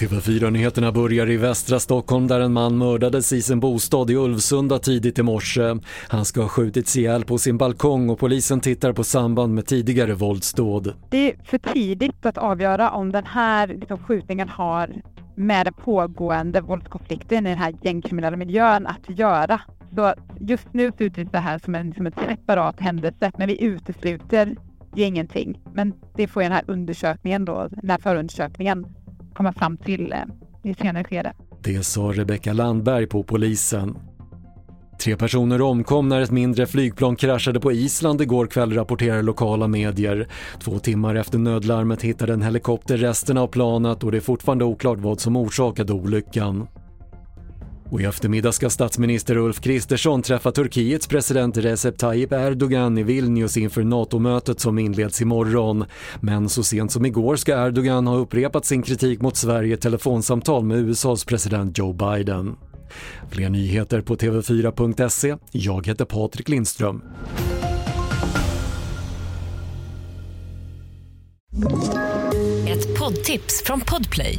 TV4-nyheterna börjar i västra Stockholm där en man mördades i sin bostad i Ulvsunda tidigt i morse. Han ska ha skjutits ihjäl på sin balkong och polisen tittar på samband med tidigare våldsdåd. Det är för tidigt att avgöra om den här liksom, skjutningen har med den pågående våldskonflikten i den här gängkriminella miljön att göra. Så just nu ser det här som en, som en separat händelse, men vi utesluter ju ingenting. Men det får den här undersökningen då, den här förundersökningen komma fram till eh, i ett senare skede. Det sa Rebecka Landberg på polisen. Tre personer omkom när ett mindre flygplan kraschade på Island igår kväll rapporterar lokala medier. Två timmar efter nödlarmet hittade en helikopter resten av planet och det är fortfarande oklart vad som orsakade olyckan. Och i eftermiddag ska statsminister Ulf Kristersson träffa Turkiets president Recep Tayyip Erdogan i Vilnius inför NATO-mötet som inleds imorgon. Men så sent som igår ska Erdogan ha upprepat sin kritik mot Sverige i telefonsamtal med USAs president Joe Biden. Fler nyheter på TV4.se. Jag heter Patrik Lindström. Ett poddtips från Podplay.